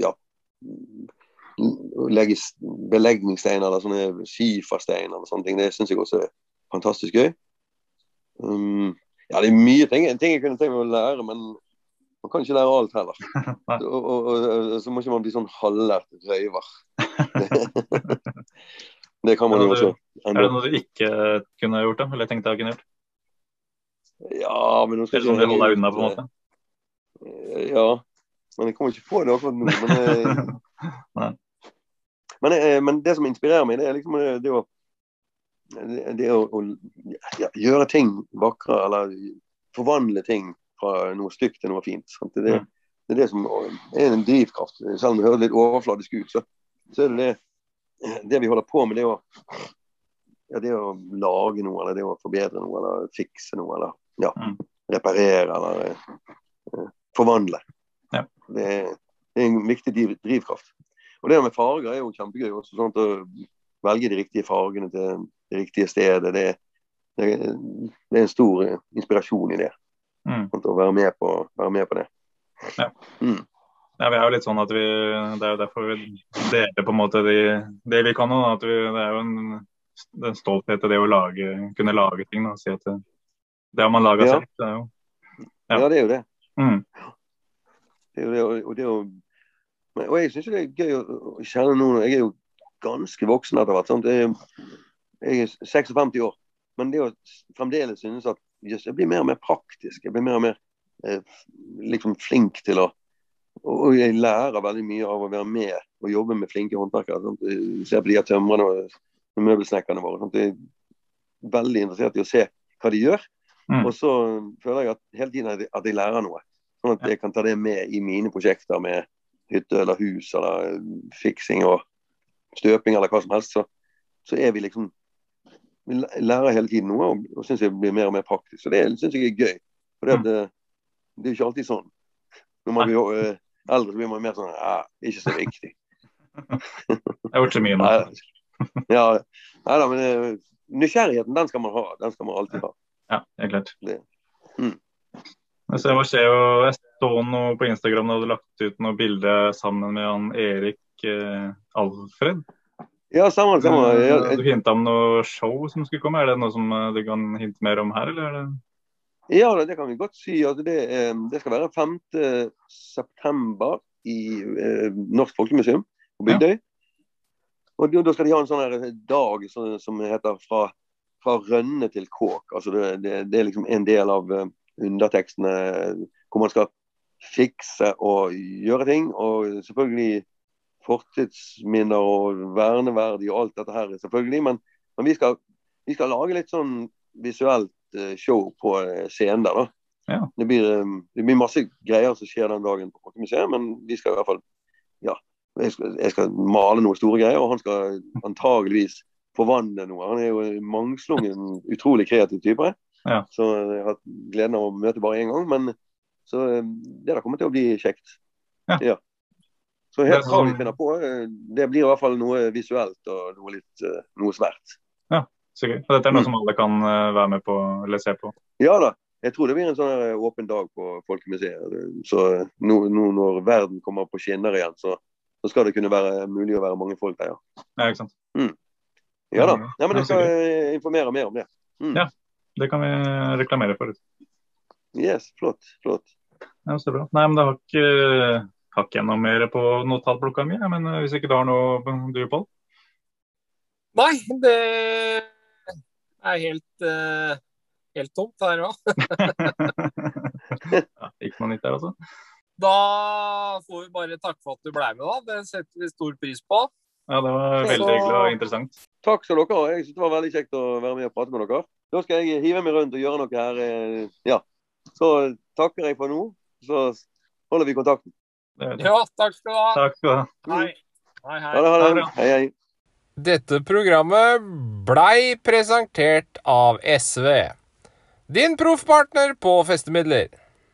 ja, legger belegningssteiner eller sånne skifersteiner eller sånne ting. Det syns jeg også er fantastisk gøy. Um, ja, det er mye ting, ting jeg kunne tenkt meg å lære, men man kan ikke lære alt heller. og, og, og, så må ikke man bli sånn halvlært røyver. det kan man jo også. Er det noe du ikke kunne gjort, da? Eller tenkte jeg kunne gjort? Ja, men nå skal Eller som du holder deg unna, på en måte? Ja, men jeg kommer ikke på det akkurat nå. Men, eh, men, eh, men, det som inspirerer meg, det er liksom eh, det å, det å, å ja, gjøre ting vakre, eller forvandle ting fra noe stygt til noe fint. Det, det, det, er det som er en drivkraft. Selv om det høres litt overfladisk ut, så, så, er det det det vi holder på med, det å, ja, det å lage noe, eller det å forbedre noe, eller fikse noe, eller ja, mm. reparere, eller uh, forvandle. Ja. Det, er, det, er en viktig drivkraft. Og det med farger er jo kjempegøy. også sånn Å velge de riktige fargene til det riktige stedet. Det, det, det er en stor inspirasjon i det. Mm. Å være med, på, være med på det. Ja. Mm. ja. vi er jo litt sånn at vi Det er jo derfor vi deler på en måte de, det vi kan. At vi, det er jo en, en stolthet i det å lage, kunne lage ting. Da, si at det, det har man laga ja. selv. Det er jo, ja. ja. det er jo det. Mm. Det er jo det, og, det å og jeg syns det er gøy å kjenne noen Jeg er jo ganske voksen etter hvert. Sant? Jeg er 56 år. Men det å fremdeles synes at jeg blir mer og mer praktisk. Jeg blir mer og mer eh, liksom flink til å Og jeg lærer veldig mye av å være med og jobbe med flinke håndverkere. Sånn. Se på de her tømrerne og møbelsnekkerne våre. Sånn. Jeg er veldig interessert i å se hva de gjør. Mm. Og så føler jeg at hele tiden at jeg lærer noe. Sånn at jeg kan ta det med i mine prosjekter med hytte eller hus eller fiksing og støping eller hva som helst. Så, så er vi liksom vi lærer hele tiden noe og, og syns jeg blir mer og mer praktisk. Så det syns jeg er gøy. For det, mm. det, det er jo ikke alltid sånn. Når man blir uh, eldre, så blir man mer sånn ja, Ikke så viktig. jeg har gjort så mye nå. ja, nei da, men uh, nysgjerrigheten, den skal man ha. Den skal man alltid ha. Ja, helt klart. Det. Mm. Så jeg, ser jo, jeg så noe på Instagram da du lagt ut noe bilde sammen med han Erik eh, Alfred. Ja, samme. samme. Jeg, ja, du hinta om noe show som skulle komme. Er det noe som eh, du kan hinte mer om her, eller er Ja, det kan vi godt si. Altså, det, det, skal være 5. september i eh, Norsk Folkemuseum på Bygdøy. Ja. Og Da skal de ha en sånn dag som, som heter fra, fra, rønne til kåk'. Altså det, det, det, er liksom en del av undertekstene hvor man skal fikse og gjøre ting. Og selvfølgelig fortidsminner og verneverdig og alt dette her, selvfølgelig. Men, men vi, skal, vi, skal, lage litt sånn visuelt uh, show på uh, scenen der, da. Ja. Det, blir, um, det, blir, masse greier som skjer den dagen på Folkemuseet, men vi skal i hvert fall Ja. Jeg skal, jeg skal, male noen store greier, og han skal antageligvis forvandle noe. Han er jo mangslungen, utrolig kreativ type. Ja. Så jeg har hatt gleden av å møte bare én gang. Men så det der kommer til å bli kjekt. Ja. ja. Så helt hva vi finner på, eh, det blir i hvert fall noe visuelt og noe litt eh, noe svært. Ja, så gøy. Og dette er noe mm. som alle kan eh, være med på eller se på? Ja da. Jeg tror det blir en sånn åpen dag på Folkemuseet. Så nå, nå, når verden kommer på skinner igjen, så, så, skal det kunne være mulig å være mange folk der, ja. Ja, ikke sant. Mm. Ja da. Ja, men jeg skal informere mer om det. Mm. Ja, det kan vi reklamere for. Yes, flott. Flott. Ja, så bra. Nei, men det har ikke har ikke jeg noe mer på notatblokka mi, men eh, hvis ikke du har noe, du, Pål? Nei, det er helt, uh, helt tomt her òg. ja, ikke noe nytt der, altså? Da får vi bare takke for at du ble med, da. Det setter vi stor pris på. Ja, det var veldig Så... hyggelig og interessant. Takk skal dere ha. Jeg synes det var veldig kjekt å være med og prate med dere. Da skal jeg hive meg rundt og gjøre noe her. Eh, ja. Så takker jeg for nå. Så holder vi kontakten. Ja, takk skal du ha. Takk skal du ha. Hei. Hei, hei. Ha det. Hei, hei. Dette programmet blei presentert av SV. Din proffpartner på festemidler.